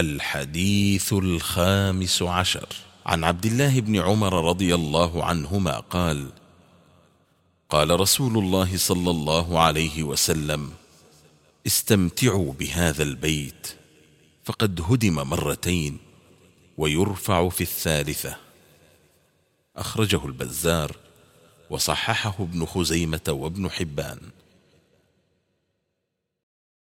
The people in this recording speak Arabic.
الحديث الخامس عشر. عن عبد الله بن عمر رضي الله عنهما قال قال رسول الله صلى الله عليه وسلم استمتعوا بهذا البيت فقد هدم مرتين ويرفع في الثالثة. أخرجه البزار وصححه ابن خزيمة وابن حبان.